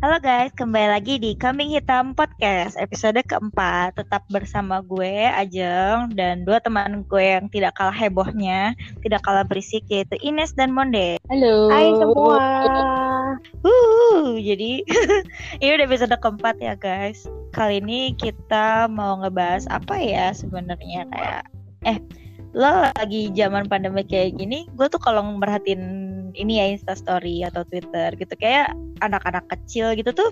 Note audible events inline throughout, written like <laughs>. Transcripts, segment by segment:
Halo guys, kembali lagi di Kambing Hitam Podcast episode keempat. Tetap bersama gue Ajeng dan dua teman gue yang tidak kalah hebohnya, tidak kalah berisik yaitu Ines dan Monde. Halo. Hai semua. Uh, jadi <laughs> ini udah episode keempat ya guys. Kali ini kita mau ngebahas apa ya sebenarnya kayak eh lo lagi zaman pandemi kayak gini, gue tuh kalau merhatiin ini ya Insta Story atau Twitter gitu kayak anak-anak kecil gitu tuh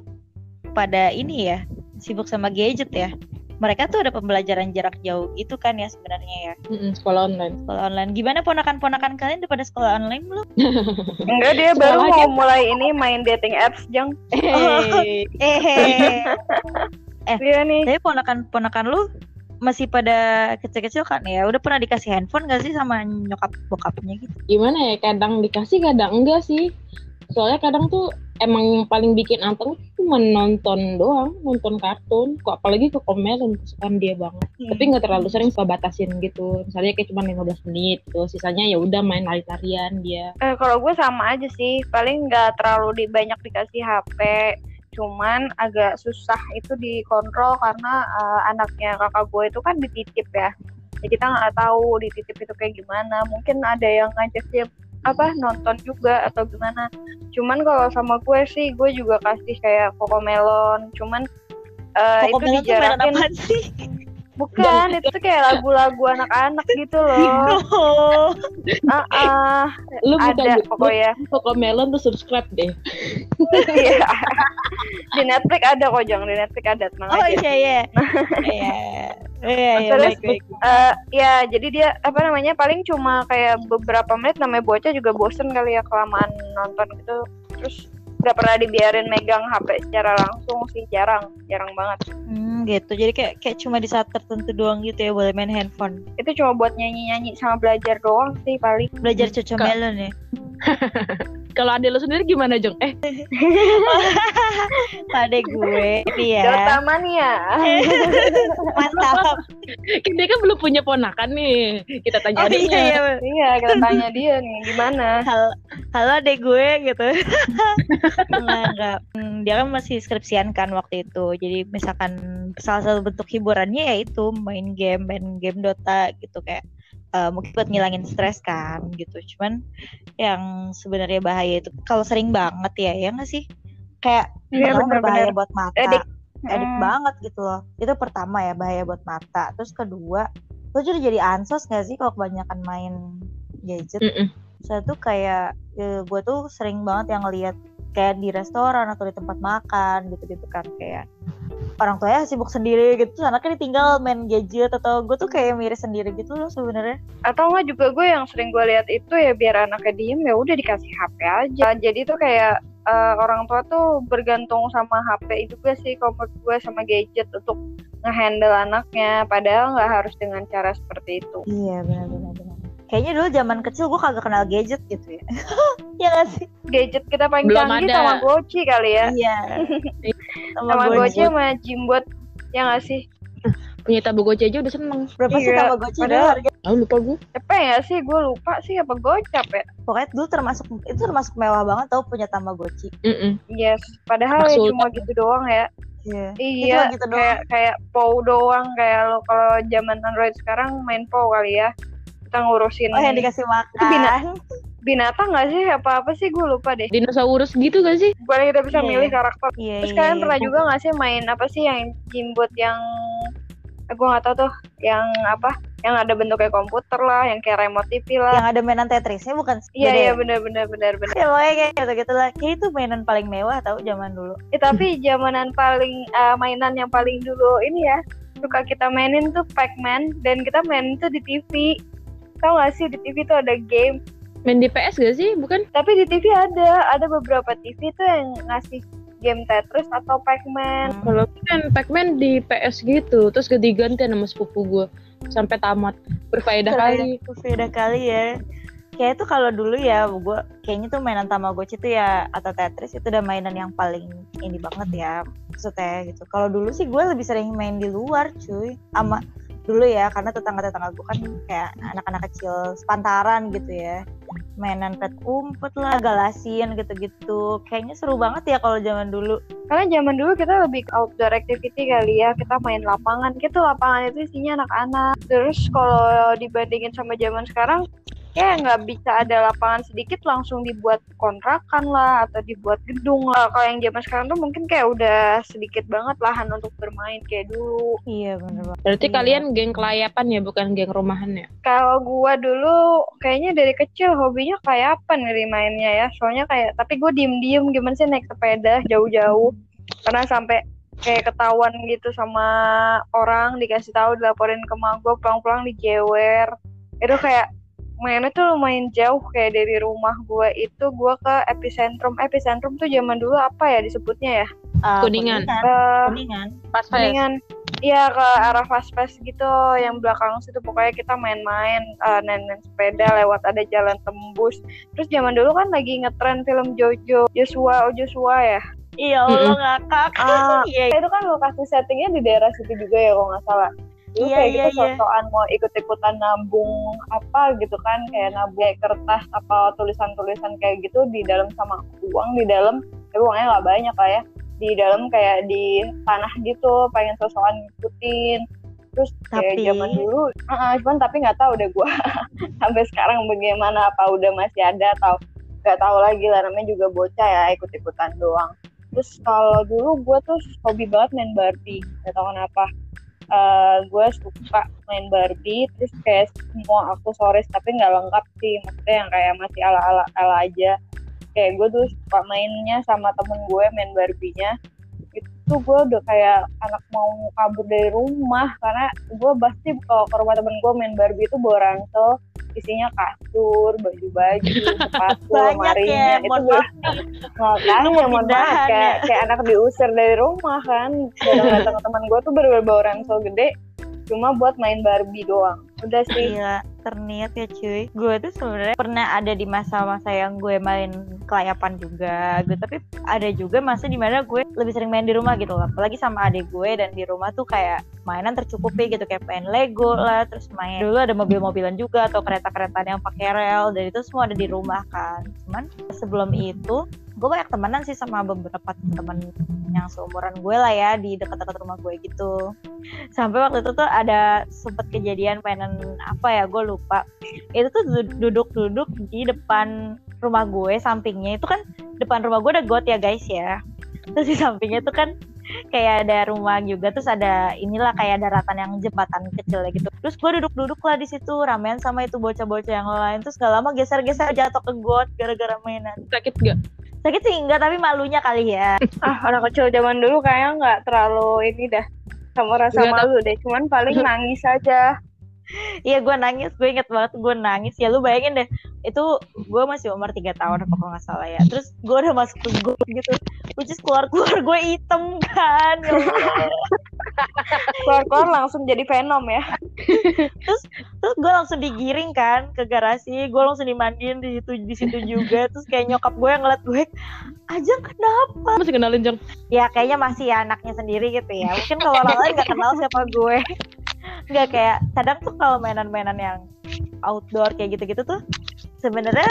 pada ini ya sibuk sama gadget ya mereka tuh ada pembelajaran jarak jauh gitu kan ya sebenarnya ya Mm-mm, sekolah online. sekolah online gimana ponakan-ponakan kalian udah pada sekolah online belum <laughs> Enggak dia Sekolah baru aja. mau mulai ini main dating apps jeng. Hey. <laughs> eh Dia <laughs> nih. tapi ponakan-ponakan lu masih pada kecil-kecil kan ya udah pernah dikasih handphone gak sih sama nyokap bokapnya gitu Gimana ya? Kadang dikasih, kadang enggak sih. Soalnya kadang tuh emang yang paling bikin anteng tuh cuma nonton doang, nonton kartun. Kok apalagi ke komelin kesukaan dia banget. Tapi nggak terlalu sering suka batasin gitu. Misalnya kayak cuma 15 menit gitu. Sisanya ya udah main lari-larian dia. Eh, kalau gue sama aja sih. Paling nggak terlalu di, banyak dikasih HP. Cuman agak susah itu dikontrol karena eh, anaknya kakak gue itu kan dititip ya. Ya kita nggak tahu dititip itu kayak gimana. Mungkin ada yang ngajak dia apa nonton juga atau gimana. Cuman kalau sama gue sih gue juga kasih kayak Cocomelon. Cuman eh, itu Pokoknya tuh mainan dijarakin apaan sih Bukan, itu tuh kayak lagu-lagu anak-anak gitu loh. oh. Ah, ah, Lu bukan ada lu- pokoknya. lu ke melon tuh subscribe deh. <laughs> Iya. di Netflix ada kok, Jang. Di Netflix ada, tenang Oh aja. iya iya. <laughs> Iya. Iya iya baik baik. Eh, ya, jadi dia apa namanya? Paling cuma kayak beberapa menit namanya bocah juga bosen kali ya kelamaan nonton gitu. Terus nggak pernah dibiarin megang HP secara langsung sih, jarang, jarang banget. Hmm, gitu. Jadi kayak kayak cuma di saat tertentu doang gitu ya boleh main handphone. Itu cuma buat nyanyi-nyanyi sama belajar doang sih paling. Belajar cocomelon ya. <laughs> Kalau adek lu sendiri gimana, Jeng? Eh, <laughs> Pada gue ini ya. Dota mania. <laughs> Mantap. dia kan belum punya ponakan nih. Kita tanya Oh adiknya. iya iya. iya, kita tanya dia nih, gimana? Halo, halo adek gue gitu. Enggak, enggak. Hmm, dia kan masih skripsian kan waktu itu. Jadi misalkan salah satu bentuk hiburannya yaitu main game, main game Dota gitu kayak eh, mungkin buat ngilangin stres kan gitu. Cuman yang sebenarnya bahaya itu kalau sering banget ya, ya nggak sih? Kayak pertama berbahaya benar-benar. buat mata. Edik. edik Mm. banget gitu loh itu pertama ya bahaya buat mata terus kedua lo jadi jadi ansos gak sih kalau kebanyakan main gadget Mm-mm. saya tuh kayak gue tuh sering banget yang ngeliat kayak di restoran atau di tempat makan gitu-gitu kan kayak orang tuanya sibuk sendiri gitu. Terus anaknya ditinggal main gadget atau gue tuh kayak miris sendiri gitu loh sebenarnya. Atau enggak juga gue yang sering gue lihat itu ya biar anaknya diem ya udah dikasih HP aja. Jadi tuh kayak eh, orang tua tuh bergantung sama HP juga sih kalau gue sama gadget untuk ngehandle anaknya. Padahal nggak harus dengan cara seperti itu. Iya benar-benar. benar kayaknya dulu zaman kecil gue kagak kenal gadget gitu ya <laughs> ya gak sih gadget kita paling Belum canggih ada. sama Goci kali ya iya <laughs> sama Goci sama Jimbot ya nggak sih Punya Tamagotchi aja udah seneng. berapa sih Iya, Tamagotchi dulu padahal- harga Ah, lupa gue. apa ya sih gue lupa sih apa gocap ya pokoknya dulu termasuk itu termasuk mewah banget tau punya Tamagotchi Mm-mm. yes padahal ya cuma gitu doang ya iya Iya, Itu gitu doang. kayak kayak POW doang kayak lo kalau zaman Android sekarang main POW kali ya. Kita ngurusin oh yang dikasih makan bina- binatang nggak sih? Apa apa sih gue lupa deh. Dinosaurus gitu gak sih? Boleh kita bisa Iya, milih karakter. iya Terus iya, kalian iya. pernah juga nggak sih main apa sih yang jimbot yang eh, gue nggak tahu tuh yang apa yang ada bentuknya komputer lah yang kayak remote TV lah yang ada mainan Tetrisnya bukan sih? iya iya ya? benar benar benar benar ya pokoknya kayak gitu gitu lah kayak itu mainan paling mewah tau zaman dulu Eh, tapi zamanan paling eh, mainan yang paling dulu ini ya suka kita mainin tuh Pac-Man dan kita main tuh di TV tau gak sih di TV tuh ada game Main di PS gak sih? Bukan? tapi di TV ada ada beberapa TV tuh yang ngasih game Tetris atau Pac-Man Kalau kan Pac-Man di PS gitu, terus ganti-ganti sama sepupu gue sampai tamat. Berfaedah kali. beda kali ya kayak itu kalau dulu ya gue kayaknya tuh mainan Tamagotchi tuh ya atau Tetris itu udah mainan yang paling ini banget ya maksudnya gitu kalau dulu sih gue lebih sering main di luar cuy sama dulu ya karena tetangga-tetangga gue kan kayak anak-anak kecil sepantaran gitu ya mainan pet umpet lah galasian gitu-gitu kayaknya seru banget ya kalau zaman dulu Karena zaman dulu kita lebih outdoor activity kali ya. Kita main lapangan. Gitu lapangan itu isinya anak-anak. Terus kalau dibandingin sama zaman sekarang, ya nggak bisa ada lapangan sedikit langsung dibuat kontrakan lah atau dibuat gedung lah. Kalau yang zaman sekarang tuh mungkin kayak udah sedikit banget lahan untuk bermain kayak dulu. iya bener banget Berarti Iya. kalian geng kelayapan ya, bukan geng rumahan ya? Kalau gua dulu kayaknya dari kecil hobinya kayak apa nih mainnya ya. Soalnya kayak tapi gue diem-diem gimana sih naik sepeda jauh-jauh. Karena sampai kayak ketahuan gitu sama orang dikasih tahu dilaporin ke mak gue pulang-pulang dijewer. Itu kayak mainnya tuh lumayan jauh kayak dari rumah gua itu gua ke epicentrum. Epicentrum tuh zaman dulu apa ya disebutnya ya? Ah, Kuningan. kuningan Eh, kuningan Pas Iya ke arah fast pass gitu yang belakang situ pokoknya kita main-main eh, main-main sepeda lewat ada jalan tembus. Terus zaman dulu kan lagi ngetren film Jojo Joshua oh Joshua ya. iya Allah ngakak Ah, <laughs> iya itu kan lokasi settingnya di daerah situ juga ya kalau nggak salah. Dulu Iya, kayak iya, gitu iya. sosokan mau ikut-ikutan nabung apa gitu kan kayak nabung kayak kertas apa tulisan-tulisan kayak gitu di dalam sama uang di dalam tapi uangnya nggak banyak lah ya. Di dalam kayak di tanah gitu pengen sosokan ngikutin. Terus kayak Tapi- zaman dulu uh cuman tapi nggak tahu deh gua. <laughs> Sampai sekarang bagaimana apa udah masih ada atau nggak tahu lagi lah namanya juga bocah ya ikut-ikutan doang. Terus kalau dulu gue tuh hobi banget main Barbie gak tau kenapa gue suka main Barbie terus kayak semua aksesoris tapi nggak lengkap sih. Maksudnya yang kayak masih ala ala ala aja. Kayak gue tuh suka mainnya sama temen gue main Barbie-nya. Itu gue udah kayak anak mau kabur dari rumah karena gue pasti kalau ke rumah temen gue main Barbie itu bawa ransel isinya kasur, baju-baju, sepatu, <laughs> banyak ya lemarinya itu gue Makanya Lu mohon maaf kayak, ya? kayak anak diusir dari rumah kan. Datang-datang <laughs> teman gue tuh bener-bener bawa ransel gede cuma buat main Barbie doang. Udah sih. Gila, terniat ya cuy. Gue tuh sebenarnya pernah ada di masa-masa yang gue main kelayapan juga. Gue tapi ada juga masa di mana gue lebih sering main di rumah gitu loh. Apalagi sama adik gue dan di rumah tuh kayak mainan tercukupi gitu kayak main Lego lah, terus main dulu ada mobil-mobilan juga atau kereta-kereta yang pakai rel dan itu semua ada di rumah kan. Cuman sebelum itu gue banyak temenan sih sama beberapa temen yang seumuran gue lah ya di dekat-dekat rumah gue gitu. Sampai waktu itu tuh ada sempet kejadian mainan apa ya gue lupa. Itu tuh du- duduk-duduk di depan rumah gue sampingnya itu kan depan rumah gue ada got ya guys ya. Terus di sampingnya tuh kan kayak ada rumah juga terus ada inilah kayak daratan yang jembatan kecil ya gitu. Terus gue duduk-duduk lah di situ ramen sama itu bocah-bocah yang lain terus gak lama geser-geser jatuh ke got gara-gara mainan. Sakit gak? Sakit sih enggak tapi malunya kali ya Ah, anak kecil zaman dulu kayaknya nggak terlalu ini dah sama rasa malu deh. Cuman paling nangis aja. Iya gue nangis, gue inget banget gue nangis. Ya lu bayangin deh. Itu gue masih umur 3 tahun apa kalau nggak salah ya. Terus gue udah masuk ke got gitu. Which is keluar keluar gue hitam kan? Ya Allah. Keluar-keluar langsung jadi Venom ya. terus gue langsung digiring kan ke garasi. Gue langsung dimandiin di situ di situ juga. Terus kayak nyokap gue yang ngeliat gue aja kenapa? Masih kenalin Jeng? ya kayaknya masih ya anaknya sendiri gitu ya. Mungkin kalau orang lain nggak kenal siapa gue nggak kayak kadang tuh kalau mainan-mainan yang outdoor kayak gitu-gitu tuh sebenarnya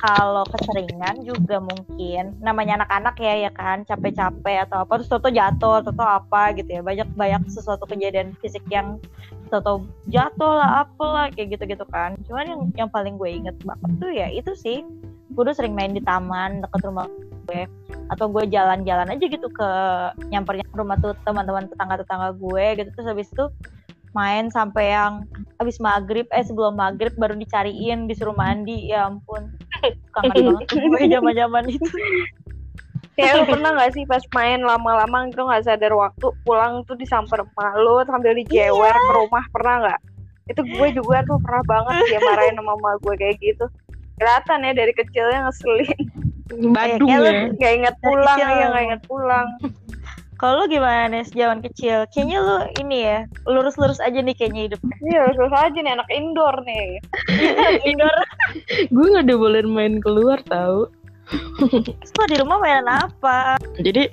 kalau keseringan juga mungkin. Namanya anak-anak ya ya kan? Capek-capek atau apa terus toto jatuh toto apa gitu ya. Banyak banyak sesuatu kejadian fisik yang toto jatuh lah apalah kayak gitu-gitu kan. Cuman yang yang paling gue inget banget tuh ya itu sih. Gue dulu sering main di taman dekat rumah gue. Atau gue jalan-jalan aja gitu ke nyampernya rumah tuh teman-teman tetangga-tetangga gue gitu. Terus habis itu main sampai yang habis maghrib eh sebelum maghrib baru dicariin disuruh mandi ya ampun kangen banget tuh gue zaman-zaman itu Kayak lu pernah gak sih pas main lama-lama gitu gak sadar waktu pulang tuh disamper emak lu sambil dijewer ke rumah pernah nggak? Itu gue juga tuh pernah banget dia marahin sama emak gue kayak gitu. Kelihatan ya dari kecilnya ngeselin. Badung ya. Gak inget pulang ya gak inget pulang. Kalau lu gimana nih zaman kecil kayaknya lu ini ya lurus-lurus aja nih kayaknya hidupnya Iya terus aja nih anak indoor nih. <laughs> indoor Gue gak dibolehin main keluar tau. terus di rumah mainan apa Jadi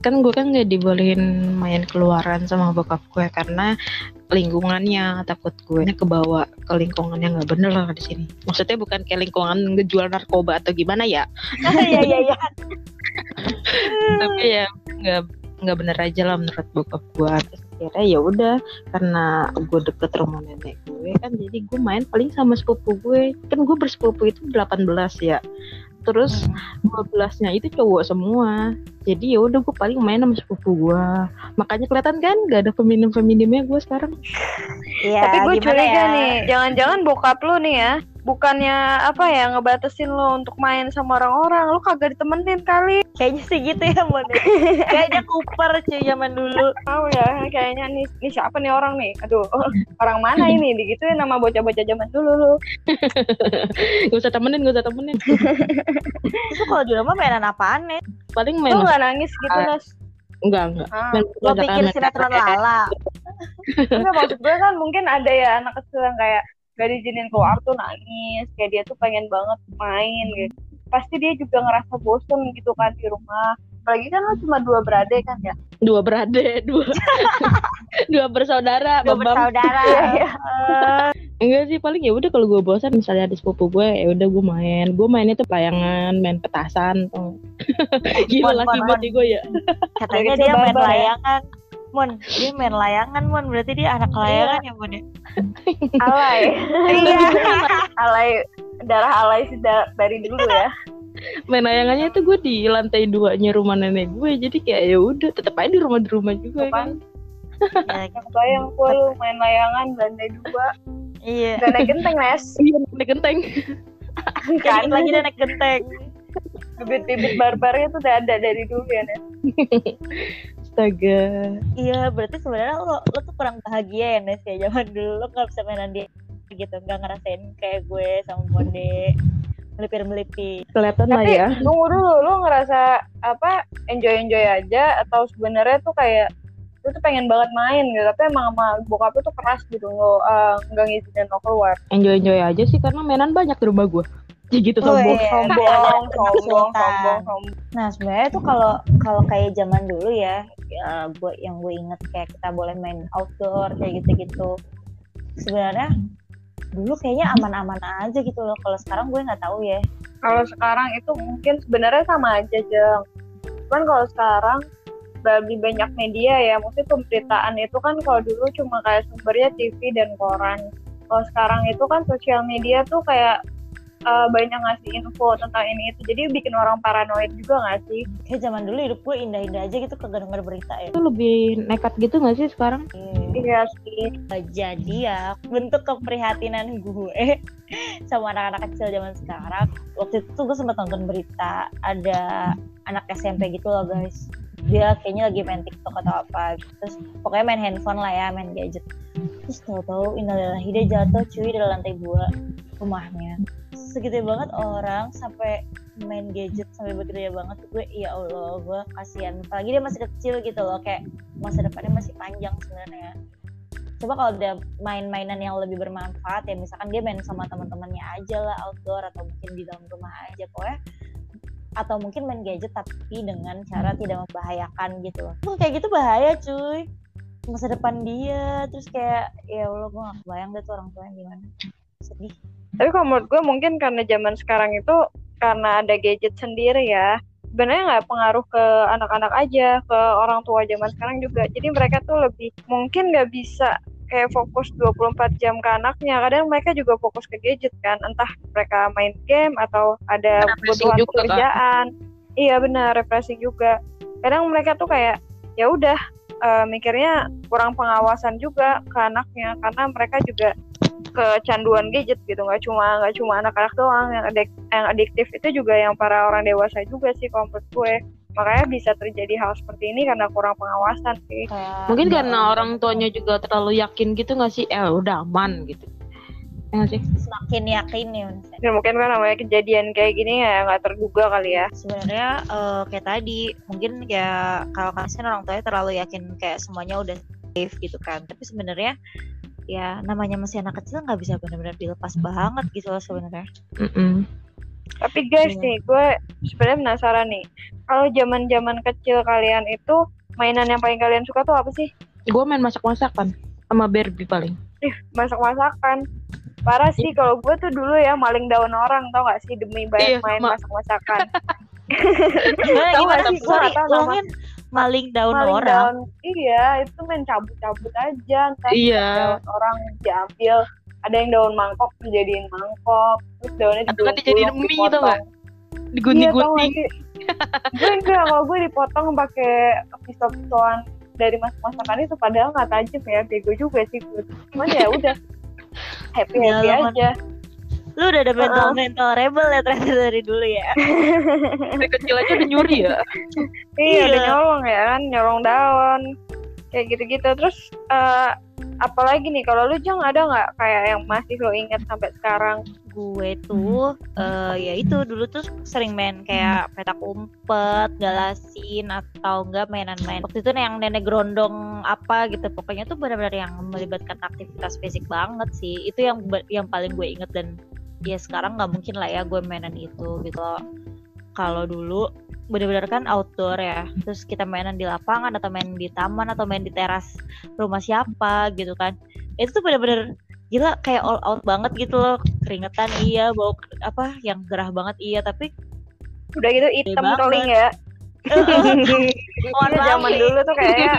kan gue kan gak dibolehin main keluaran sama bokap gue karena lingkungannya takut gue kebawa ke lingkungan yang nggak bener lah di sini maksudnya bukan kayak lingkungan ngejual narkoba atau gimana ya <laughs> Iya iya iya. <laughs> tapi ya nggak nggak bener aja lah menurut bokap gue terus akhirnya ya udah karena gue deket rumah nenek gue kan jadi gue main paling sama sepupu gue. Kan gue bersepupu itu 18 ya. Terus 12 nya itu cowok semua. Jadi ya udah gue paling main sama sepupu gue makanya kelihatan kan gak ada feminim feminimnya gue sekarang. Iya. Tapi gue curiga ya? nih, jangan-jangan bokap lu nih ya, bukannya apa ya ngebatasin lo untuk main sama orang-orang, lu kagak ditemenin kali. Kayaknya sih gitu ya Mon. <laughs> Kayaknya Cooper cuy zaman dulu. Tahu ya, kayaknya nih, nih siapa nih orang nih? Aduh, orang mana ini? Digituin nama bocah-bocah zaman dulu lu. <laughs> gak usah temenin gak usah temenin <laughs> Itu kalau di rumah mainan apaan nih? paling Lu main nggak nangis gitu, Ah. Nas? enggak enggak Ah. Main Lo pikir sinetron. Lala? Enggak maksud gue kan mungkin ada ya anak kecil yang kayak gak diizinin keluar tuh nangis. Kayak dia tuh pengen banget main gitu. Pasti dia juga ngerasa bosen gitu kan di rumah. Apalagi kan lo cuma dua beradik kan ya? Dua berade <laughs> dua. Dua bersaudara Dua Bambang. bersaudara. Eh, <laughs> enggak sih paling ya udah kalau gue bosan misalnya ada sepupu gue ya udah gue main. Gue mainnya tuh layangan main petasan tuh <laughs> gila laki gue ya. Katanya dia main ya? layangan. Mon, dia main layangan, Mon. Berarti dia anak layangan. ya, Mon <laughs> ya? alay. Iya. alay. Darah alay sih da- dari dulu ya. Main layangannya tuh gue di lantai duanya rumah nenek gue. Jadi kayak ya udah tetap aja di rumah di rumah juga kan. <laughs> Ya, yang bayang gue lu main layangan lantai dua. Iya. dan naik genteng nes <laughs> iya naik genteng. Kan? Lagi dia naik genteng. bibit-bibit barbarnya tuh udah ada dari dulu ya nes astaga Iya, berarti sebenarnya lo, lo tuh kurang bahagia ya, Nes. Kayak zaman dulu lo gak bisa mainan dia gitu. Gak ngerasain kayak gue sama Monde. Melipir-melipir. kelihatan lah tapi ya tunggu dulu lu ngerasa apa enjoy enjoy aja atau sebenarnya tuh kayak lu tuh pengen banget main gitu tapi emang sama bokap lu tuh keras gitu lo eh, nggak ngizinin lo keluar enjoy enjoy aja sih karena mainan banyak di rumah gue ya gitu Oh, sombong iya. <laughs> sombong sombong sombong sombong Nah sebenarnya tuh kalau kalau kayak zaman dulu ya, ya gue yang gue inget kayak kita boleh main outdoor kayak gitu-gitu. Sebenarnya dulu kayaknya aman-aman aja gitu loh. Kalau sekarang gue nggak tahu ya. kalau sekarang itu mungkin sebenarnya sama aja jeng cuman kalau sekarang lebih banyak media ya maksudnya pemberitaan itu kan kalau dulu cuma kayak sumbernya TV dan koran kalau sekarang itu kan sosial media tuh kayak eh, banyak ngasih info tentang ini itu jadi bikin orang paranoid juga nggak sih Kayak zaman dulu hidup gue indah-indah aja gitu kagak denger berita ya. itu lebih nekat gitu gak sih sekarang iya sih Jadi ya bentuk keprihatinan gue <laughs> sama anak-anak kecil zaman sekarang. Waktu itu tuh gue sempat nonton berita ada anak SMP gitu loh guys. Dia kayaknya lagi main TikTok atau apa. Terus pokoknya main handphone lah ya, main gadget. Terus tahu-tahu innalillahi dia jatuh cuy dari lantai dua rumahnya. Segitu banget orang sampai main gadget sampai begitu ya banget gue ya Allah gue kasihan apalagi dia masih kecil gitu loh kayak masa depannya masih panjang sebenarnya coba kalau dia main-mainan yang lebih bermanfaat ya misalkan dia main sama teman-temannya aja lah outdoor atau mungkin di dalam rumah aja pokoknya atau mungkin main gadget tapi dengan cara tidak membahayakan gitu. Loh kayak gitu bahaya cuy. Masa depan dia terus kayak ya Allah gue gak kebayang deh tuh orang tuanya gimana. Sedih. Tapi kalau menurut gue mungkin karena zaman sekarang itu karena ada gadget sendiri ya sebenarnya nggak pengaruh ke anak-anak aja ke orang tua zaman sekarang juga. Jadi mereka tuh lebih mungkin nggak bisa kayak fokus 24 jam ke anaknya. Kadang mereka juga fokus ke gadget kan. Entah mereka main game atau ada kebutuhan pekerjaan. Iya benar refreshing juga. Kadang mereka tuh kayak ya udah eh, mikirnya kurang pengawasan juga ke anaknya. Karena mereka juga kecanduan gadget gitu. Nggak cuma nggak cuma anak-anak doang. Yang adik yang adiktif itu juga yang para orang dewasa juga sih kalau menurut gue makanya bisa terjadi hal seperti ini karena kurang pengawasan sih. Kayak- mungkin karena orang tuanya juga terlalu yakin gitu gak sih? Eh udah aman gitu. Ya semakin yakin ya Mas. ya mungkin kan namanya kejadian kayak gini ya nggak terduga kali ya. Sebenarnya eh, kayak tadi mungkin ya kalau kasihan orang tuanya terlalu yakin kayak semuanya udah safe gitu kan. Tapi sebenarnya ya namanya masih anak kecil nggak bisa benar-benar dilepas banget gitu loh sebenarnya. Mm-mm. Tapi guys Iya. nih gue sebenarnya penasaran nih kalau zaman zaman kecil kalian itu mainan yang paling kalian suka tuh apa sih gue main masak masakan sama Barbie paling. Ih, masak-masakan. Parah sih kalau gue tuh dulu ya maling daun orang tau gak sih demi Iya, bayar main sama. masak-masakan. <laughs> Gimana, Tahu gimana nggak sih? tahu nama- ulangin maling daun maling orang. daun iya itu main cabut-cabut aja ntar Iya. daun orang diambil ada yang daun mangkok dijadiin mangkok terus daunnya Atau kan dijadiin mie gitu nggak? dipotong. Iya tau Digunting-gunting. gak sih gue enggak kalau gue dipotong pakai pisau-pisauan dari masak-masakan itu padahal nggak tajam ya bego juga sih gue cuman ya udah happy Ya, happy kan- aja Lu udah ada mental mental rebel ya ternyata dari dulu ya. <laughs> Dari kecil aja udah nyuri ya. iya udah Iya. nyolong ya kan nyolong daun kayak gitu-gitu terus eh, apalagi nih kalau lu jang ada nggak kayak yang masih lo ingat sampai sekarang Gue tuh eh ya itu dulu tuh sering main kayak petak umpet, galasin atau enggak mainan-main. Waktu itu yang nenek gerondong apa gitu. Pokoknya tuh benar-benar yang melibatkan aktivitas fisik banget sih. Itu yang yang paling gue inget dan ya sekarang nggak mungkin lah ya gue mainan itu gitu. Kalau dulu benar-benar kan outdoor ya. Terus kita mainan di lapangan atau main di taman atau main di teras rumah siapa gitu kan. Itu tuh benar-benar gila kayak all out banget gitu loh keringetan iya bau apa yang gerah banget iya tapi udah gitu hitam keling ya <laughs> Mohon Iya, zaman nih. dulu tuh kayaknya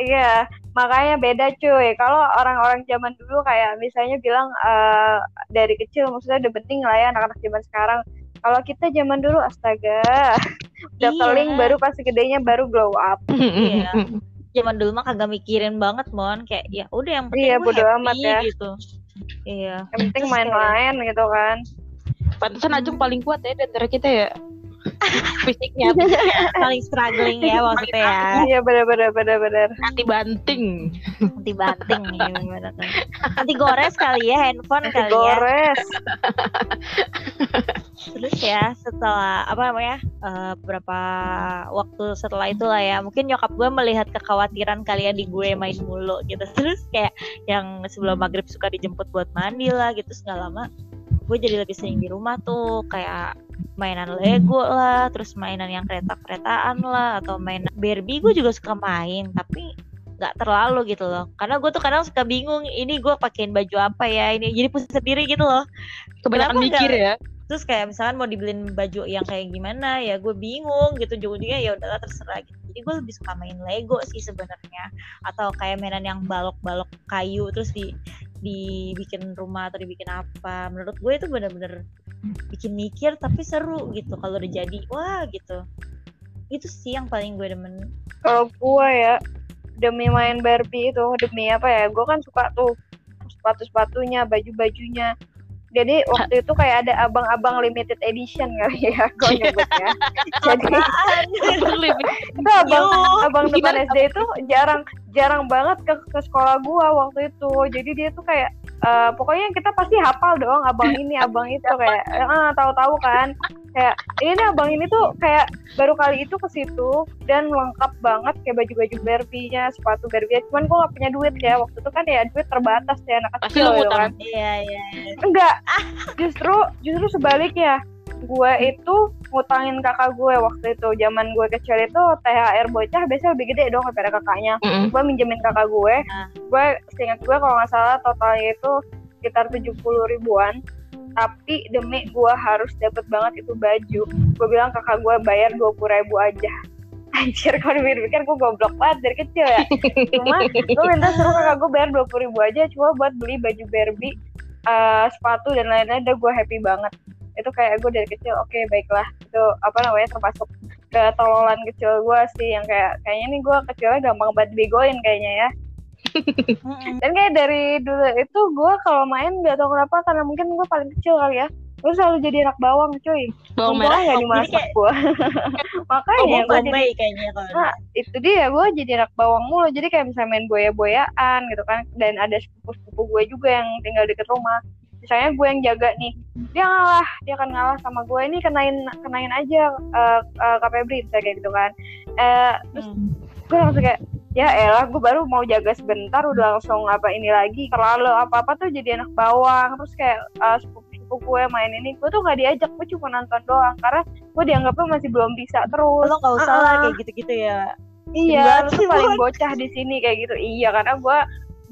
iya makanya beda cuy kalau orang-orang zaman dulu kayak misalnya bilang eh, dari kecil maksudnya udah penting lah ya anak-anak zaman sekarang kalau kita zaman dulu astaga <laughs> udah Iya. baru pas gedenya baru glow up Iya. zaman dulu mah kagak mikirin banget mon kayak ya udah yang penting Iya, gue bodo happy amat ya. gitu iya yang penting main-main gitu kan Pantesan Ajeng paling kuat ya di antara kita ya. Fisiknya paling struggling ya maksudnya ya. iya bener-bener bener-bener anti banting. anti banting nih gimana tuh anti gores kali ya handphone kali ya. Gores. Terus ya setelah apa namanya eh, beberapa waktu setelah itu lah ya mungkin nyokap gue melihat kekhawatiran kalian di gue main mulu gitu. Terus kayak yang sebelum maghrib suka dijemput buat mandi lah gitu nggak lama gue jadi lebih sering di rumah tuh. Kayak mainan Lego lah terus mainan yang kereta-keretaan lah atau mainan Barbie gue juga suka main tapi nggak terlalu gitu loh. Karena gue tuh kadang suka bingung ini gue pakein baju apa ya ini jadi pusing sendiri gitu loh. Kebanyakan mikir ya. terus kayak misalkan mau dibeliin baju yang kayak gimana ya gue bingung gitu ujung-ujungnya ya udahlah terserah gitu. Jadi gue lebih suka main Lego sih sebenarnya. Atau kayak mainan yang balok-balok kayu terus di dibikin rumah atau dibikin apa. Menurut gue itu bener-bener bikin mikir tapi seru gitu kalau udah jadi. Wah gitu. Itu sih yang paling gue demen. Kalau gua ya demi main Barbie itu demi apa ya gue kan suka tuh sepatu-sepatunya baju-bajunya. Jadi waktu itu kayak ada abang-abang limited edition kali ya gue <laughs> nyebutnya. Jadi <laughs> itu abang abang depan? SD itu jarang jarang banget ke, ke sekolah gua waktu itu. Jadi dia tuh kayak eh, pokoknya kita pasti hafal dong abang ini abang itu kayak ah tahu-tahu kan. Kayak ini nih abang ini tuh kayak baru kali itu ke situ dan lengkap banget kayak baju-baju Barbie-nya sepatu Barbie cuman gua gak punya duit ya waktu itu kan ya duit terbatas ya anak kecil gitu kan. Iya iya. Enggak justru justru sebaliknya gue itu ngutangin kakak gue waktu itu. Zaman gue kecil itu THR bocah biasanya lebih gede dong daripada kakaknya. Mm-mm. gue minjemin kakak gue Nah. gue seingat gue kalau nggak salah totalnya itu sekitar 70 ribuan. Tapi demi gue harus dapet banget itu baju gue bilang kakak gue bayar 20 ribu aja. <laughs> Anjir kalau dipikir gue goblok banget dari kecil ya. Cuma gue minta suruh kakak gue bayar 20 ribu aja Cuma buat beli baju Barbie eh, Sepatu dan lain-lain Udah gue happy banget Itu kayak gue dari kecil Oke baiklah. Itu apa namanya termasuk ketololan kecil gue sih Yang kayak Kayaknya nih gue kecilnya gampang banget dibegoin kayaknya ya. <laughs> Dan kayak dari dulu itu gue kalau main gak tau kenapa Karena mungkin gue paling kecil kali ya. Gue selalu jadi anak bawang cuy. Bawang merah. nggak jadi dimasak kayak- gue <laughs> Makanya oh, gue jadi Bombay kayaknya kalau Nah, itu dia gue jadi anak bawang mulu. Jadi kayak misalnya main boya-boyaan gitu kan. Dan ada sepupu-sepupu gue juga yang tinggal deket rumah misalnya gue yang jaga nih dia ngalah dia akan ngalah sama gue ini kenain kenain aja uh, uh, Kak Febri misalnya kayak gitu kan eh terus Hmm. gue langsung kayak ya elah gue baru mau jaga sebentar udah langsung apa ini lagi terlalu apa apa tuh jadi anak bawang terus kayak uh, sepupu sepupu gue main ini gue tuh nggak diajak gue cuma nonton doang karena gue dianggapnya masih belum bisa terus lo nggak usah lah Ah. kayak gitu-gitu ya Iya, lu tuh paling bocah di sini kayak gitu. Iya, karena gue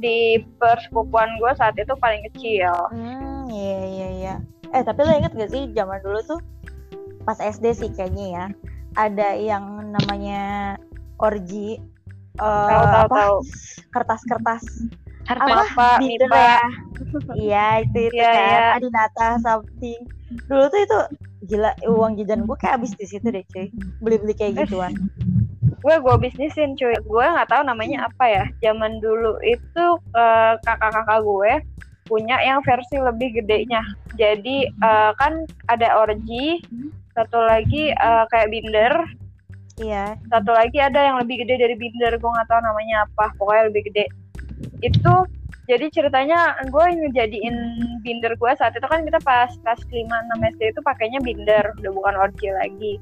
di persepupuan gue saat itu paling kecil. Hmm, iya iya iya. Eh tapi lo inget gak sih zaman dulu tuh pas SD sih kayaknya ya ada yang namanya orgi eh, tahu tahu apa, tahu. Kertas-kertas. Harta Apa? mipa. ya? iya itu itu Iya, kan. iya. Adinata something dulu tuh itu gila uang jajan gue kayak habis di situ deh cuy. Beli-beli kayak gituan gue gue bisnisin cuy. Gue nggak tahu namanya apa ya. Zaman dulu itu eh, kakak-kakak gue punya yang versi lebih gedenya. Jadi eh, kan ada orgi satu lagi eh, kayak binder. Iya. Satu lagi ada yang lebih gede dari binder. Gue nggak tahu namanya apa. Pokoknya lebih gede. Itu jadi ceritanya gue ngejadiin binder gue saat itu kan kita pas kelas 5 6 SD itu pakainya binder. Udah bukan orgi lagi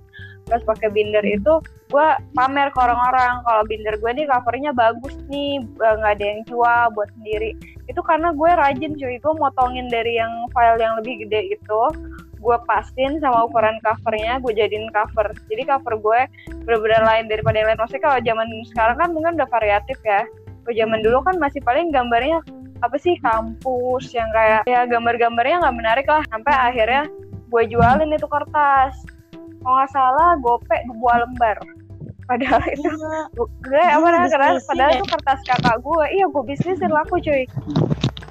terus pakai binder itu gue pamer ke orang-orang. Kalau binder gue nih covernya bagus nih nggak ada yang jual buat sendiri. Itu karena gue rajin cuy. Gue motongin dari yang file yang lebih gede itu gue pastiin sama ukuran covernya gue jadiin cover. Jadi cover gue bener-bener lain daripada yang lain. Maksudnya kalau zaman sekarang kan mungkin udah variatif ya. Kalau zaman dulu kan masih paling gambarnya apa sih kampus yang kayak ya gambar-gambarnya nggak menarik lah. Sampai akhirnya gue jualin itu kertas kalau nggak salah gope dua lembar. Padahal itu gue apa namanya bisnisin padahal ya. itu kertas kakak gue iya gue bisnisin laku cuy.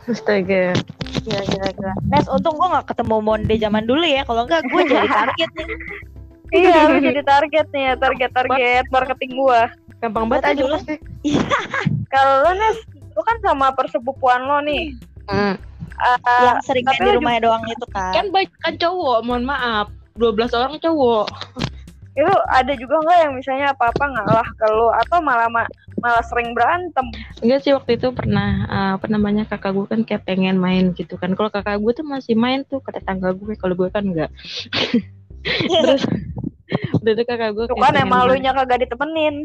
Astaga. gila gila gila Nes untung gue gak ketemu Monde zaman dulu ya. Kalau enggak gue jadi <laughs> target nih. Iya lu jadi target nih target target marketing gue Gampang banget aja dulu- pasti. kalau lu Nes lu kan sama persepupuan lo nih. Hmm. Eh, yang sering main di lu rumahnya doang itu kan Kan banyak kan cowok, mohon maaf. 12 orang cowok. itu ada juga nggak yang misalnya apa-apa ngalah ke lu atau malah ma- malah sering berantem Enggak sih waktu itu pernah eh, apa namanya kakak gue kan kayak pengen main gitu kan. Kalau kakak gue tuh masih main tuh ke tetangga gue, kalau gue kan enggak. Terus udah itu kakak gue tuh kan pengen emang lu main. nya kagak ditemenin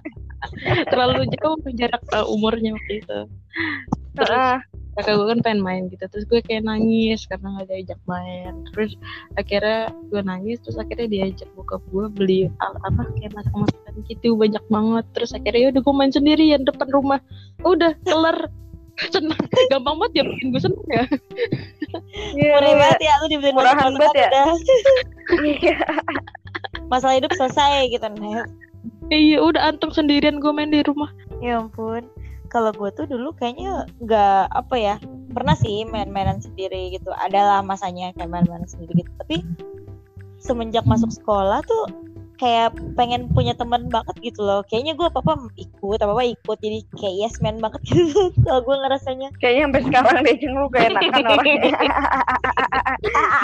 <laughs> terlalu jauh jarak eh, umurnya waktu itu. Terus Heeh. Kakak gue kan pengen main gitu. Terus gue kayak nangis karena nggak diajak main. Terus akhirnya gue nangis terus akhirnya diajak bokap gue beli al apa kayak masak masakan gitu banyak banget. Terus akhirnya ya udah gue main sendirian depan rumah. Udah kelar. <laughs> Senang. Gampang banget ya bikin gue seneng ya. Iya, Murah iya. banget ya lu dibeliin Murahan masakan banget ya. <laughs> Iya. masalah hidup selesai gitu Nes. Iya udah antum sendirian gue main di rumah. Ya ampun kalau gue tuh dulu kayaknya nggak apa ya pernah sih main-mainan sendiri gitu. Adalah masanya kayak main-mainan sendiri gitu. Tapi semenjak masuk sekolah tuh kayak pengen punya teman banget gitu loh kayaknya gue apa apa ikut apa apa ikut jadi kayak yes man banget gitu <laughs> kalau gue ngerasanya Kayaknya sampai sekarang deh Jeng lu keenakan orangnya.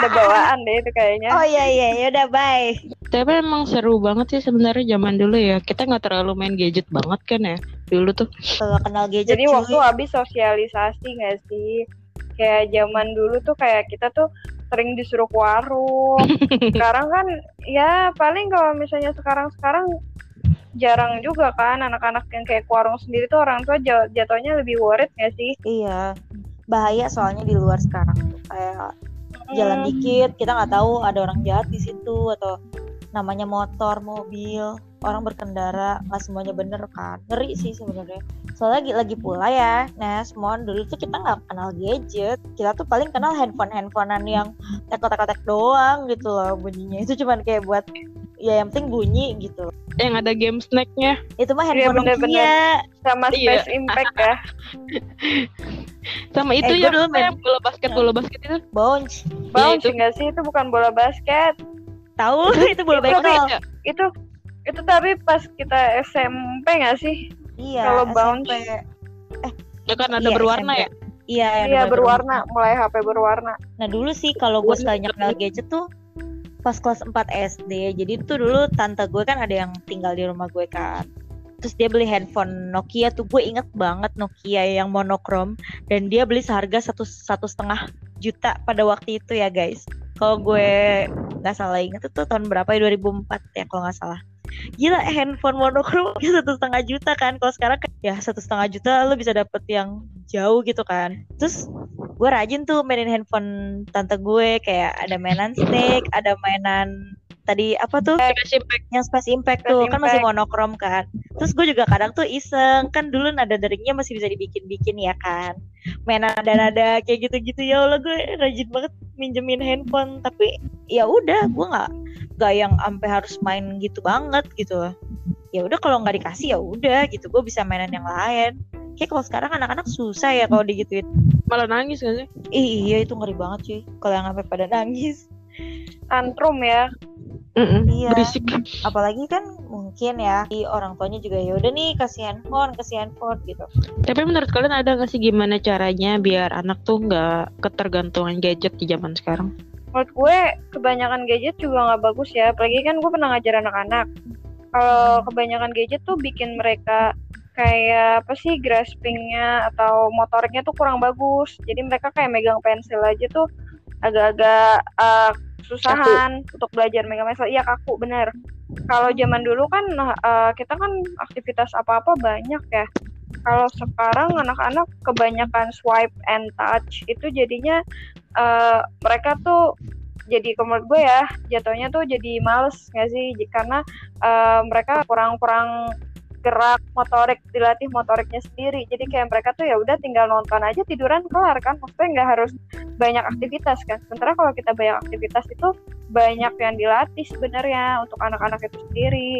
Udah bawaan deh itu kayaknya. oh iya iya ya udah bye tapi emang seru banget sih sebenarnya zaman dulu ya kita nggak terlalu main gadget banget kan ya dulu tuh kalau kenal gadget Jadi cuy. waktu habis sosialisasi nggak sih? Kayak zaman dulu tuh kayak kita tuh sering disuruh ke warung. <laughs> sekarang kan ya paling kalau misalnya sekarang-sekarang jarang juga kan anak-anak yang kayak ke warung sendiri tuh orang tua ja- jatuhnya lebih worried nggak sih? iya bahaya soalnya di luar sekarang tuh kayak jalan Hmm. dikit kita nggak tahu ada orang jahat di situ atau namanya motor mobil orang berkendara nggak semuanya bener kan ngeri sih sebenarnya soalnya lagi, lagi pula ya Nes Mon dulu tuh kita nggak kenal gadget kita tuh paling kenal handphone handphonean yang tek-tek doang gitu loh bunyinya itu cuman kayak buat ya yang penting bunyi gitu yang ada game snacknya itu mah Iya, handphone bener-bener. Nokia Sama Iya. Space Impact ya. <laughs> sama itu Eh, ya dulu main- bola basket bola basket itu bounce Bounce itu. nggak sih itu bukan bola basket. tahu itu <laughs> bola Itu ya? Itu itu tapi pas kita SMP nggak sih? iya kalau bounce. ya kan ada Iya, berwarna SMP. ya iya yang Iya ada berwarna, mulai HP berwarna. Nah dulu sih kalau gue sekalinya kenal gadget tuh pas kelas 4 SD. Jadi tuh dulu tante gue kan ada yang tinggal di rumah gue kan. Terus dia beli handphone Nokia tuh gue inget banget Nokia yang monokrom dan dia beli seharga satu satu setengah juta pada waktu itu ya guys. Kalau gue nggak salah inget itu tahun berapa ya 2004 ya kalau nggak salah. Gila handphone monokrom satu setengah juta kan. Kalau sekarang kan ya satu setengah juta lo bisa dapet yang jauh gitu kan. Terus gue rajin tuh mainin handphone tante gue kayak ada mainan snake, ada mainan tadi apa tuh Space Impact. yang Space Impact Space tuh kan masih Impact. monokrom kan terus gue juga kadang tuh iseng kan dulu nada deringnya masih bisa dibikin-bikin ya kan main nada-nada kayak gitu-gitu ya Allah gue rajin banget minjemin handphone tapi ya udah gue nggak nggak yang sampai harus main gitu banget gitu ya udah kalau nggak dikasih ya udah gitu gue bisa mainan yang lain kayak kalau sekarang anak-anak susah ya kalau digituin Malah nangis gak sih? Ih, iya itu ngeri banget cuy kalau yang sampai pada nangis tantrum ya Iya. Berisik. apalagi kan mungkin ya di orang tuanya juga ya udah nih kasih handphone kasih handphone gitu Tapi menurut kalian ada nggak sih gimana caranya biar anak tuh nggak ketergantungan gadget di zaman sekarang? Menurut gue kebanyakan gadget juga nggak bagus ya. Apalagi kan gue pernah ngajar anak-anak. Kalau kebanyakan gadget tuh bikin mereka kayak apa sih graspingnya atau motoriknya tuh kurang bagus. Jadi mereka kayak megang pensil aja tuh agak-agak uh, susahan untuk belajar megang pensil. Iya kaku bener. Kalau zaman dulu kan uh, kita kan aktivitas apa-apa banyak ya. Kalau sekarang anak-anak kebanyakan swipe and touch itu jadinya uh, mereka tuh jadi menurut gue ya jatuhnya tuh jadi males nggak sih? Karena uh, mereka kurang-kurang gerak motorik dilatih motoriknya sendiri. Jadi kayak mereka tuh ya udah tinggal nonton aja tiduran kelar kan maksudnya nggak harus banyak aktivitas kan. Sementara kalau kita banyak aktivitas itu banyak yang dilatih sebenarnya untuk anak-anak itu sendiri.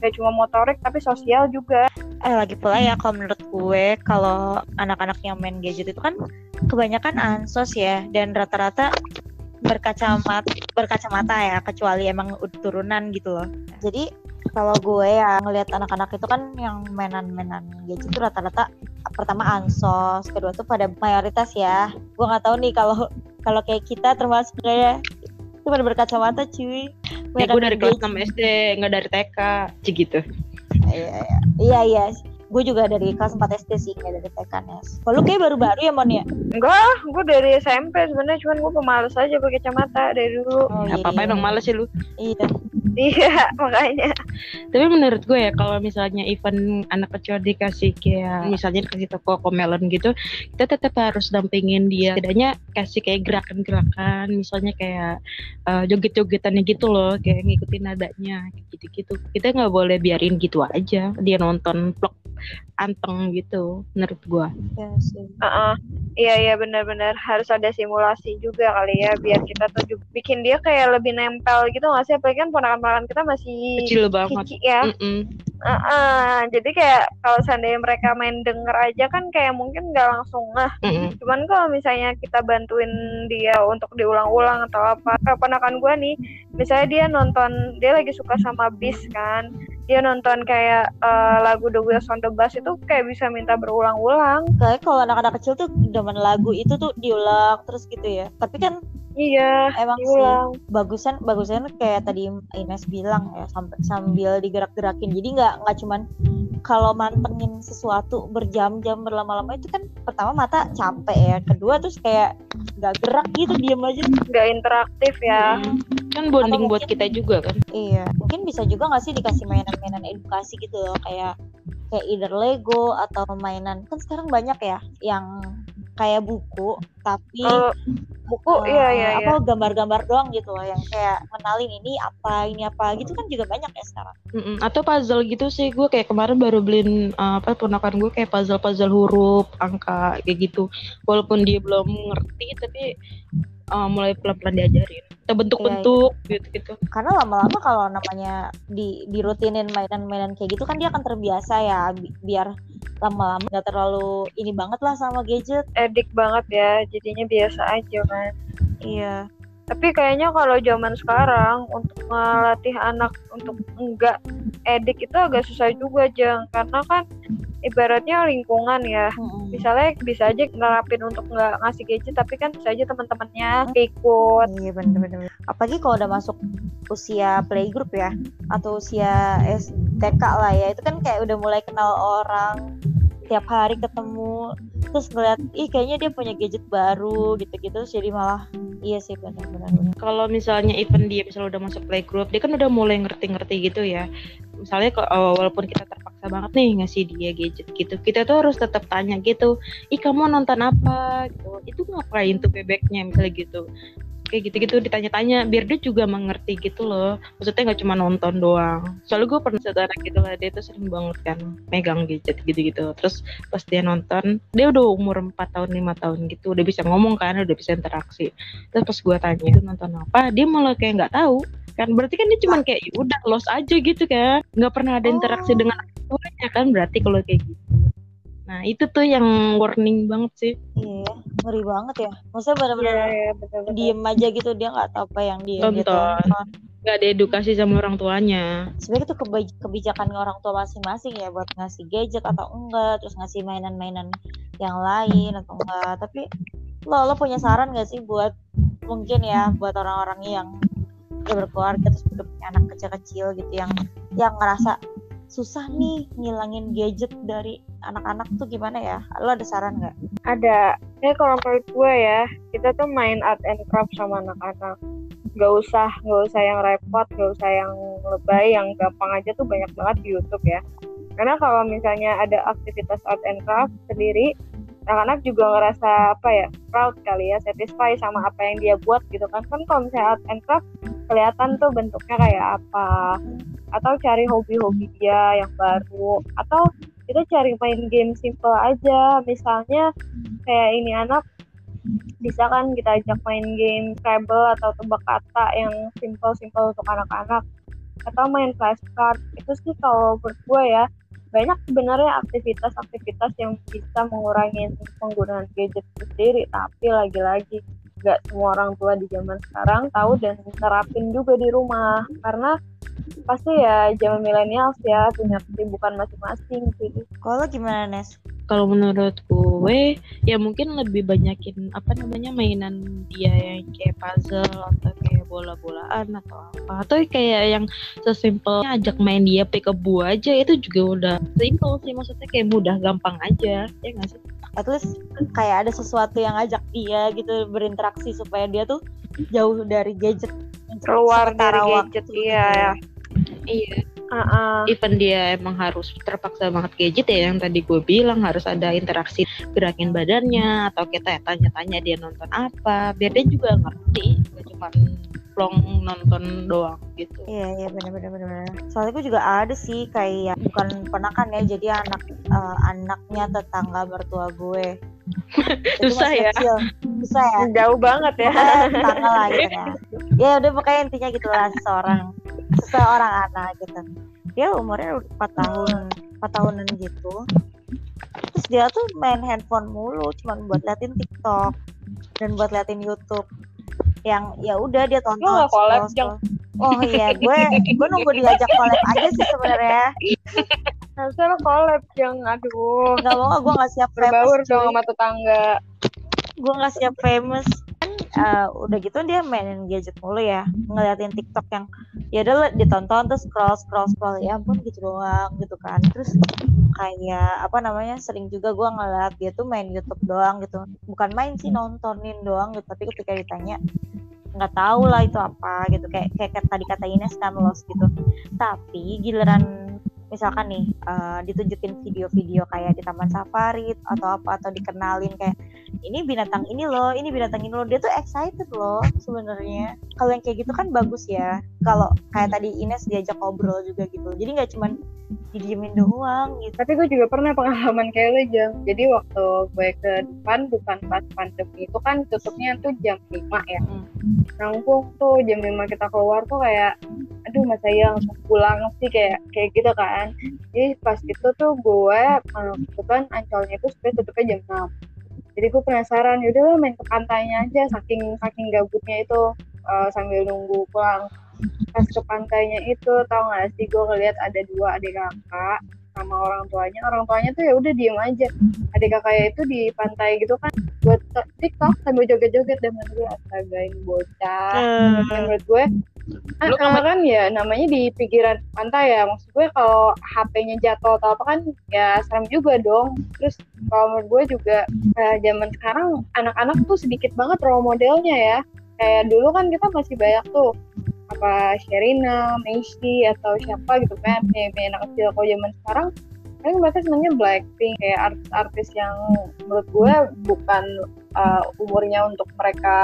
Gak cuma motorik tapi sosial juga eh lagi pula ya kalau menurut gue kalau anak-anak yang main gadget itu kan kebanyakan ansos ya dan rata-rata berkacamata berkacamata ya kecuali emang turunan gitu loh jadi kalau gue ya ngelihat anak-anak itu kan yang mainan-mainan gadget itu rata-rata pertama ansos kedua tuh pada mayoritas ya gue nggak tahu nih kalau kalau kayak kita termasuk kayak itu pada berkacamata cuy Ya gue dari kelas Gadget. 6 SD, nggak dari TK, gitu. Iya, iya. Iya, iya. Gue juga dari kelas 4 SD sih, nggak dari TK Nes. Kalau lu kayak baru-baru ya, Mon ya? enggak gue dari SMP sebenarnya cuman gue pemalas aja pakai kacamata dari dulu Oh, Apa apa emang males sih lu. Iya. Iya <laughs> makanya Tapi menurut gue ya kalau misalnya event anak kecil dikasih kayak misalnya dikasih toko komelon gitu, kita tetap harus dampingin dia. Setidaknya kasih kayak gerakan-gerakan, misalnya kayak eh, joget-jogetannya gitu loh, kayak ngikutin nadanya kayak gitu-gitu. Kita nggak boleh biarin gitu aja dia nonton vlog anteng gitu menurut gue. Iya sih. Heeh. iya iya benar-benar harus ada simulasi juga kali ya biar kita tuh bikin dia kayak lebih nempel gitu nggak sih apalagi kan ponakan-ponakan kita masih Kecil banget. kiki ya Mm-mm. Heeh. jadi kayak kalau seandainya mereka main denger aja kan kayak mungkin nggak langsung ngeh Mm-mm. cuman kalau misalnya kita bantuin dia untuk diulang-ulang atau apa kayak ponakan gue nih misalnya dia nonton dia lagi suka sama bis kan dia nonton kayak eh, lagu The Wheels on the Bus itu kayak bisa minta berulang-ulang Kayak kalau anak-anak kecil tuh demen lagu itu tuh diulang terus gitu ya. Tapi kan iya emang diulang sih bagusan bagusan kayak tadi Ines bilang ya sambil, sambil digerak-gerakin. Jadi nggak nggak cuman kalau mantengin sesuatu berjam-jam berlama-lama itu kan pertama mata capek ya. Kedua terus kayak nggak gerak gitu diem aja. nggak interaktif ya Mm. Kan bonding Atau buat mungkin- kita juga kan. Iya, mungkin bisa juga nggak sih dikasih mainan-mainan edukasi gitu loh, kayak kayak either Lego atau mainan. Kan sekarang banyak ya yang kayak buku tapi kalau buku eh, iya iya iya apa gambar-gambar doang gitu loh yang kayak kenalin ini apa ini apa gitu kan juga banyak ya sekarang. Mm-mm. Atau puzzle gitu sih gue kayak kemarin baru beliin uh, apa ponakan gue kayak puzzle puzzle huruf angka kayak gitu walaupun dia belum ngerti tapi uh, mulai pelan pelan diajarin. Atau bentuk-bentuk gitu gitu Karena lama-lama kalau namanya di dirutinin mainan-mainan kayak gitu kan dia akan terbiasa ya bi- biar lama-lama nggak terlalu ini banget lah sama gadget. edik banget ya jadinya biasa aja kan Iya. tapi kayaknya kalau zaman sekarang untuk ngelatih anak untuk enggak edik itu agak susah juga jeng. Karena kan ibaratnya lingkungan ya Mm-mm. misalnya bisa aja nerapin untuk nggak ngasih gadget tapi kan bisa aja teman-temannya ikut Iya bener-bener. Apalagi kalau udah masuk usia playgroup ya atau usia STK lah ya itu kan kayak udah mulai kenal orang tiap hari ketemu terus ngeliat ih kayaknya dia punya gadget baru gitu-gitu terus jadi malah iya sih benar-benar kalau misalnya event dia misalnya udah masuk playgroup dia kan udah mulai ngerti-ngerti gitu ya misalnya kalau uh, walaupun kita terpaksa banget nih ngasih dia gadget gitu kita tuh harus tetap tanya gitu ih kamu nonton apa? Gitu. Itu ngapain tuh bebeknya misalnya gitu. Kayak gitu-gitu ditanya-tanya biar dia juga mengerti gitu loh. Maksudnya nggak cuma nonton doang. Soalnya gue pernah saudara gitu lah dia tuh sering banget kan megang gadget gitu-gitu. Terus pas dia nonton dia udah umur 4 tahun lima tahun gitu udah bisa ngomong kan udah bisa interaksi. Terus pas gue tanya itu nonton apa? Dia malah kayak nggak tahu kan berarti kan dia cuma kayak "Ya udah los aja gitu kan nggak pernah ada interaksi Oh. dengan orang tuanya kan berarti kalau kayak gitu nah itu tuh yang warning banget sih Iya, ngeri banget ya. Maksudnya benar-benar Iya, iya, betul-betul. diem aja gitu dia nggak tahu apa yang dia Tonton. tonton. nggak ada edukasi sama orang tuanya Sebenarnya itu kebij- kebijakan orang tua masing-masing ya buat ngasih gadget atau enggak, terus ngasih mainan-mainan yang lain atau enggak. Tapi lo lo punya saran gak sih buat mungkin ya buat orang-orang yang udah berkeluarga terus udah punya anak kecil-kecil gitu yang yang ngerasa susah nih ngilangin gadget dari anak-anak tuh gimana ya? Lo ada saran nggak? ada ya kalau menurut gue ya kita tuh main art and craft sama anak-anak nggak usah nggak usah yang repot nggak usah yang lebay yang gampang aja tuh banyak banget di YouTube ya karena kalau misalnya ada aktivitas art and craft sendiri anak-anak juga ngerasa apa ya proud kali ya satisfy sama apa yang dia buat gitu kan. Kan kalau misalnya art and craft kelihatan tuh bentuknya kayak apa. Atau cari hobi-hobi dia yang baru. Atau kita cari main game simple aja. Misalnya kayak ini anak bisa kan kita ajak main game Scrabble atau tebak kata yang simple-simple untuk anak-anak. Atau main flashcard. Itu sih kalau gue ya banyak sebenarnya aktivitas-aktivitas yang bisa mengurangi penggunaan gadget itu sendiri tapi lagi-lagi nggak semua orang tua di zaman sekarang tahu dan terapin juga di rumah karena pasti ya zaman milenial ya punya kesibukan masing-masing sih Kalau gimana Nes? Kalau menurut gue ya mungkin lebih banyakin apa namanya mainan dia yang kayak puzzle atau kayak bola-bolaan atau apa. Atau kayak yang sesimpel ajak main dia peekaboo aja itu juga udah simple sih. Maksudnya kayak mudah gampang aja ya nggak sih? At least kayak ada sesuatu yang ngajak dia gitu berinteraksi supaya dia tuh jauh dari gadget keluar dari waktu gadget gitu. iya ya. Iya Ah, ah. even dia emang harus terpaksa banget gadget ya yang tadi gue bilang harus ada interaksi gerakin badannya atau kita tanya-tanya dia nonton apa biar dia juga ngerti gak cuma plong nonton doang gitu Iya iya benar-benar benar. Soalnya gue juga ada sih kayak bukan ponakan ya jadi anak eh, anaknya tetangga mertua gue. Susah ya? kecil. Susah ya. jauh banget ya tetangga lah gitu ya. Ya udah pokoknya intinya gitu lah seorang seseorang anak gitu. Dia umurnya 4 tahun 4 tahunan gitu. Terus dia tuh main handphone mulu cuman buat liatin TikTok dan buat liatin YouTube yang ya udah dia tonton nggak collab. Oh iya, gue gue nunggu diajak collab aja sih sebenarnya. harusnya lo collab yang aduh Gak mau gue gak siap berbaur dong sama tetangga Gue gak siap famous. Eh, udah gitu dia mainin gadget mulu ya, ngeliatin TikTok yang ya udah ditonton terus scroll scroll scroll. Ya ampun gitu doang gitu kan. Terus kayak apa namanya sering juga gue ngeliat dia tuh main YouTube doang gitu. Bukan main sih nontonin doang gitu, tapi ketika ditanya nggak tahu lah itu apa gitu. Kayak kayak tadi kata Ines kan lost gitu. Tapi giliran misalkan nih eh, ditunjukin video-video kayak di taman safari atau apa atau dikenalin kayak ini binatang ini loh ini binatang ini loh. Dia tuh excited loh sebenarnya. Kalau yang kayak gitu kan bagus ya. Kalau kayak tadi Ines diajak ngobrol juga gitu. Jadi nggak cuman didiemin doang gitu. Tapi gue juga pernah pengalaman kayak lo jam jadi waktu gue ke depan bukan pas pandemi itu kan tutupnya tuh jam 5 ya. Hmm. nangkung tuh jam 5 kita keluar tuh kayak aduh mas saya langsung pulang sih kayak kayak gitu kan. Jadi pas itu tuh gue eh, kebetulan ancolnya itu sebenarnya tutupnya jam 6 jadi gue penasaran yaudah main ke pantainya aja saking saking gabutnya itu eh, sambil nunggu pulang pas ke pantainya itu. Tau gak sih gue ngeliat ada dua adik kakak sama orang tuanya. Orang tuanya tuh ya udah diem aja. Adik kakaknya itu di pantai gitu kan buat tiktok sambil joget-joget dan menurut gue astaga ini bocah. Hmm. Dan menurut gue Lu ah, ah, kan ya namanya di pinggiran pantai ya. Maksud gue kalau HP-nya jatuh atau apa kan ya serem juga dong. Terus kalau menurut gue juga eh, zaman sekarang anak-anak tuh sedikit banget role modelnya ya. Kayak dulu kan kita masih banyak tuh apa Sherina, Messi atau siapa gitu kan. Punya anak kecil. Kalau zaman sekarang paling mereka sebenarnya Blackpink. Kayak artis-artis yang menurut gue bukan uh, umurnya untuk mereka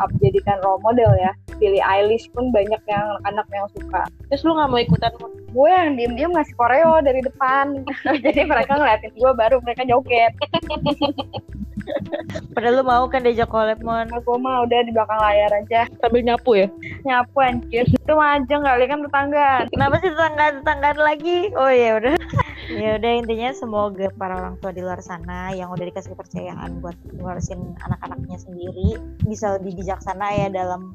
up jadikan role model ya Billie Eilish pun banyak yang anak-anak yang suka. Terus lu nggak mau ikutan? Gue yang diem-diem ngasih koreo dari depan. <laughs> Jadi mereka ngeliatin gue baru mereka joget. <laughs> Padahal lu mau kan diajak collab mon? Aku mah udah di belakang layar aja. Sambil nyapu ya? Nyapu anjir. Itu aja kali kan tetangga. Kenapa sih tetangga tetanggaan lagi? Oh ya udah. <laughs> ya udah intinya semoga para orang tua di luar sana yang udah dikasih kepercayaan buat ngurusin anak-anaknya sendiri bisa lebih bijaksana ya dalam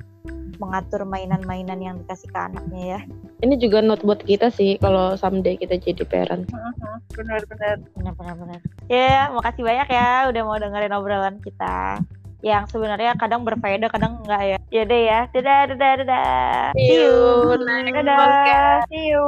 mengatur mainan-mainan yang dikasih ke anaknya ya. ini juga note buat kita sih kalau someday kita jadi parent Benar-benar benar. Ya, makasih banyak ya udah mau dengerin obrolan kita. Yang sebenarnya kadang berfaedah, kadang enggak ya. Ya deh ya. Dadah, dadah, dadah. See you Dadah See you